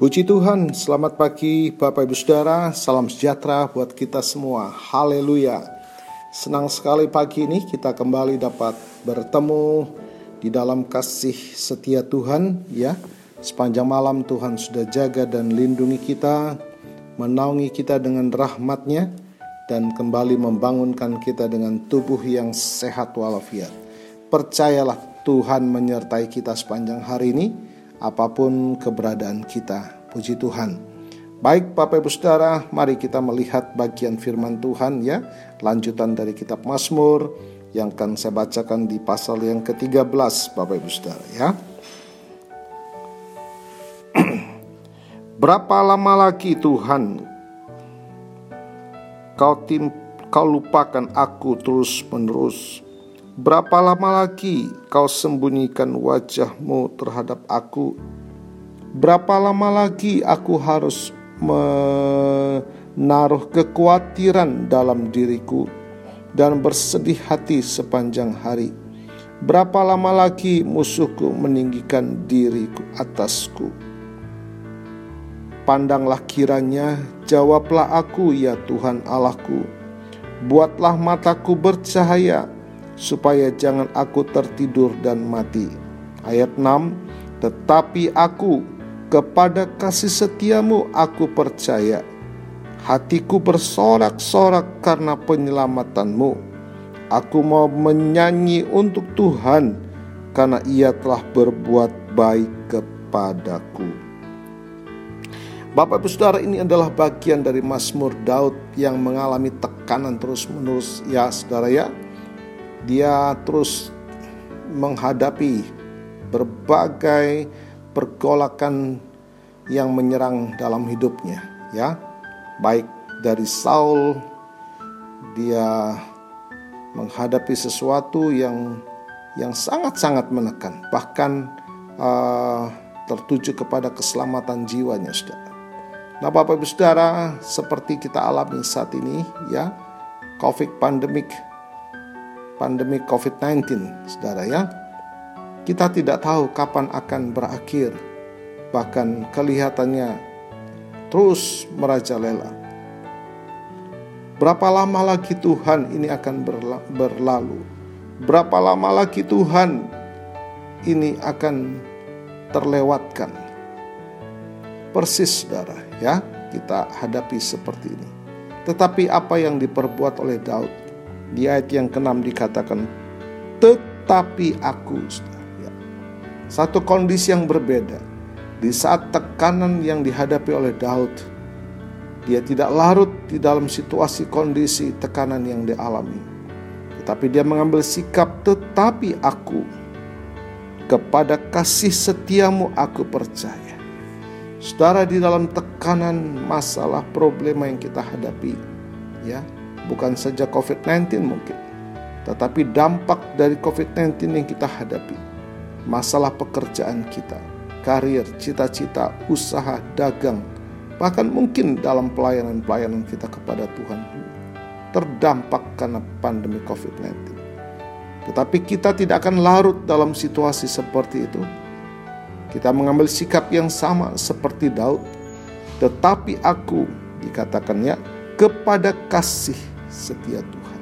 Puji Tuhan, selamat pagi Bapak Ibu Saudara, salam sejahtera buat kita semua. Haleluya. Senang sekali pagi ini kita kembali dapat bertemu di dalam kasih setia Tuhan ya. Sepanjang malam Tuhan sudah jaga dan lindungi kita, menaungi kita dengan rahmatnya dan kembali membangunkan kita dengan tubuh yang sehat walafiat. Percayalah Tuhan menyertai kita sepanjang hari ini apa pun keberadaan kita. Puji Tuhan. Baik Bapak Ibu Saudara, mari kita melihat bagian firman Tuhan ya. Lanjutan dari kitab Mazmur yang akan saya bacakan di pasal yang ke-13 Bapak Ibu Saudara ya. Berapa lama lagi Tuhan kau tim kau lupakan aku terus menerus Berapa lama lagi kau sembunyikan wajahmu terhadap aku? Berapa lama lagi aku harus menaruh kekhawatiran dalam diriku dan bersedih hati sepanjang hari? Berapa lama lagi musuhku meninggikan diriku atasku? Pandanglah kiranya, jawablah aku ya Tuhan Allahku. Buatlah mataku bercahaya, supaya jangan aku tertidur dan mati. Ayat 6, tetapi aku kepada kasih setiamu aku percaya. Hatiku bersorak-sorak karena penyelamatanmu. Aku mau menyanyi untuk Tuhan karena ia telah berbuat baik kepadaku. Bapak Ibu Saudara ini adalah bagian dari Mazmur Daud yang mengalami tekanan terus-menerus ya Saudara ya dia terus menghadapi berbagai pergolakan yang menyerang dalam hidupnya ya. Baik dari Saul dia menghadapi sesuatu yang yang sangat-sangat menekan. Bahkan uh, tertuju kepada keselamatan jiwanya saudara. Nah Bapak Ibu Saudara seperti kita alami saat ini ya COVID pandemic pandemi COVID-19, saudara ya. Kita tidak tahu kapan akan berakhir, bahkan kelihatannya terus merajalela. Berapa lama lagi Tuhan ini akan berlalu? Berapa lama lagi Tuhan ini akan terlewatkan? Persis saudara ya, kita hadapi seperti ini. Tetapi apa yang diperbuat oleh Daud di ayat yang keenam dikatakan, tetapi aku. Ya. Satu kondisi yang berbeda. Di saat tekanan yang dihadapi oleh Daud, dia tidak larut di dalam situasi kondisi tekanan yang dialami. Tetapi dia mengambil sikap, tetapi aku kepada kasih setiamu aku percaya. Saudara di dalam tekanan masalah problema yang kita hadapi, ya, bukan saja COVID-19 mungkin, tetapi dampak dari COVID-19 yang kita hadapi, masalah pekerjaan kita, karir, cita-cita, usaha, dagang, bahkan mungkin dalam pelayanan-pelayanan kita kepada Tuhan terdampak karena pandemi COVID-19. Tetapi kita tidak akan larut dalam situasi seperti itu. Kita mengambil sikap yang sama seperti Daud, tetapi aku dikatakannya kepada kasih setia Tuhan.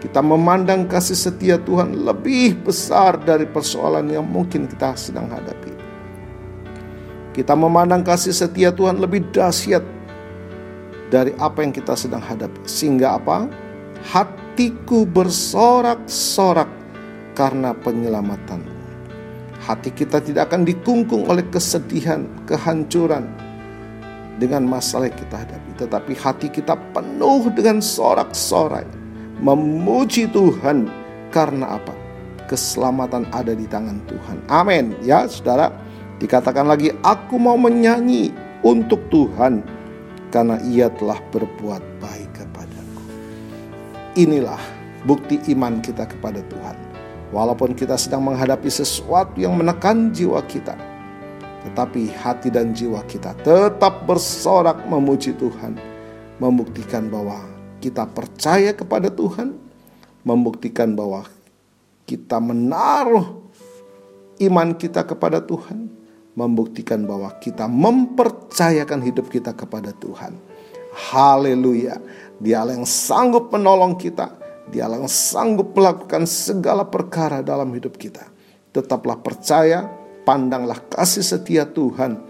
Kita memandang kasih setia Tuhan lebih besar dari persoalan yang mungkin kita sedang hadapi. Kita memandang kasih setia Tuhan lebih dahsyat dari apa yang kita sedang hadapi. Sehingga apa? Hatiku bersorak-sorak karena penyelamatan. Hati kita tidak akan dikungkung oleh kesedihan, kehancuran dengan masalah yang kita hadapi tetapi hati kita penuh dengan sorak-sorai, memuji Tuhan karena apa? Keselamatan ada di tangan Tuhan. Amin. Ya, Saudara, dikatakan lagi, aku mau menyanyi untuk Tuhan karena Ia telah berbuat baik kepadaku. Inilah bukti iman kita kepada Tuhan. Walaupun kita sedang menghadapi sesuatu yang menekan jiwa kita, tetapi hati dan jiwa kita tetap bersorak memuji Tuhan, membuktikan bahwa kita percaya kepada Tuhan, membuktikan bahwa kita menaruh iman kita kepada Tuhan, membuktikan bahwa kita mempercayakan hidup kita kepada Tuhan. Haleluya. Dialah yang sanggup menolong kita. Dialah yang sanggup melakukan segala perkara dalam hidup kita. Tetaplah percaya, pandanglah kasih setia Tuhan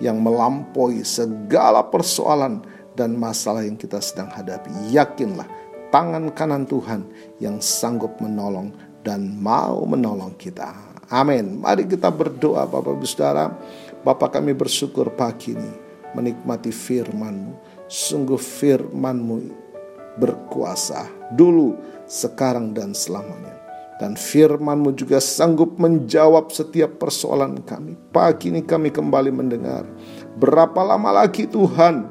yang melampaui segala persoalan dan masalah yang kita sedang hadapi. Yakinlah tangan kanan Tuhan yang sanggup menolong dan mau menolong kita. Amin. Mari kita berdoa Bapak Ibu Saudara. Bapak kami bersyukur pagi ini menikmati firman-Mu. Sungguh firman-Mu berkuasa dulu, sekarang dan selamanya. Dan firman-Mu juga sanggup menjawab setiap persoalan kami. Pagi ini kami kembali mendengar. Berapa lama lagi Tuhan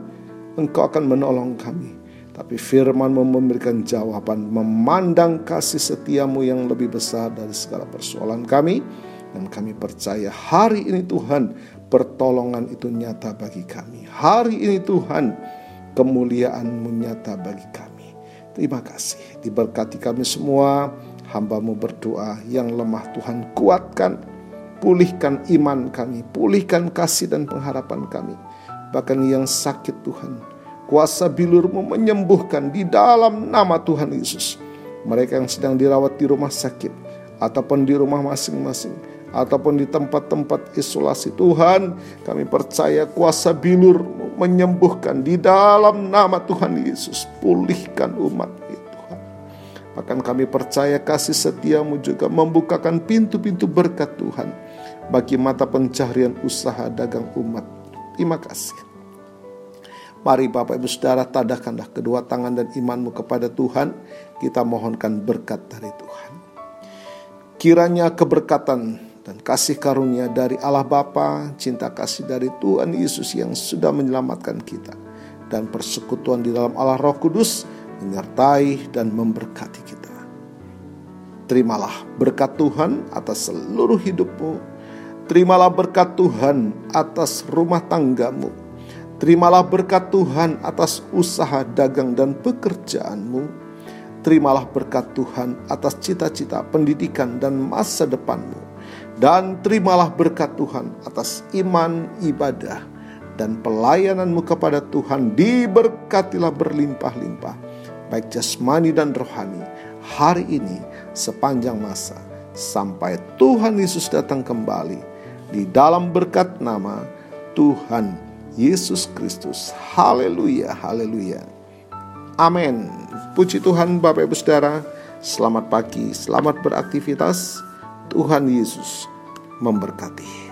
Engkau akan menolong kami. Tapi firman-Mu memberikan jawaban, memandang kasih setiamu yang lebih besar dari segala persoalan kami. Dan kami percaya hari ini Tuhan pertolongan itu nyata bagi kami. Hari ini Tuhan kemuliaan-Mu nyata bagi kami. Terima kasih. Diberkati kami semua hambamu berdoa yang lemah Tuhan kuatkan, pulihkan iman kami, pulihkan kasih dan pengharapan kami. Bahkan yang sakit Tuhan, kuasa bilurmu menyembuhkan di dalam nama Tuhan Yesus. Mereka yang sedang dirawat di rumah sakit, ataupun di rumah masing-masing, ataupun di tempat-tempat isolasi Tuhan, kami percaya kuasa bilur menyembuhkan di dalam nama Tuhan Yesus. Pulihkan umat Bahkan kami percaya kasih setiamu juga membukakan pintu-pintu berkat Tuhan bagi mata pencaharian usaha dagang umat. Terima kasih. Mari Bapak Ibu Saudara tadahkanlah kedua tangan dan imanmu kepada Tuhan. Kita mohonkan berkat dari Tuhan. Kiranya keberkatan dan kasih karunia dari Allah Bapa, cinta kasih dari Tuhan Yesus yang sudah menyelamatkan kita, dan persekutuan di dalam Allah Roh Kudus menyertai dan memberkati kita. Terimalah berkat Tuhan atas seluruh hidupmu. Terimalah berkat Tuhan atas rumah tanggamu. Terimalah berkat Tuhan atas usaha dagang dan pekerjaanmu. Terimalah berkat Tuhan atas cita-cita pendidikan dan masa depanmu. Dan terimalah berkat Tuhan atas iman ibadah dan pelayananmu kepada Tuhan diberkatilah berlimpah-limpah baik jasmani dan rohani, hari ini sepanjang masa sampai Tuhan Yesus datang kembali di dalam berkat nama Tuhan Yesus Kristus. Haleluya, haleluya. Amin. Puji Tuhan Bapak Ibu Saudara, selamat pagi, selamat beraktivitas. Tuhan Yesus memberkati.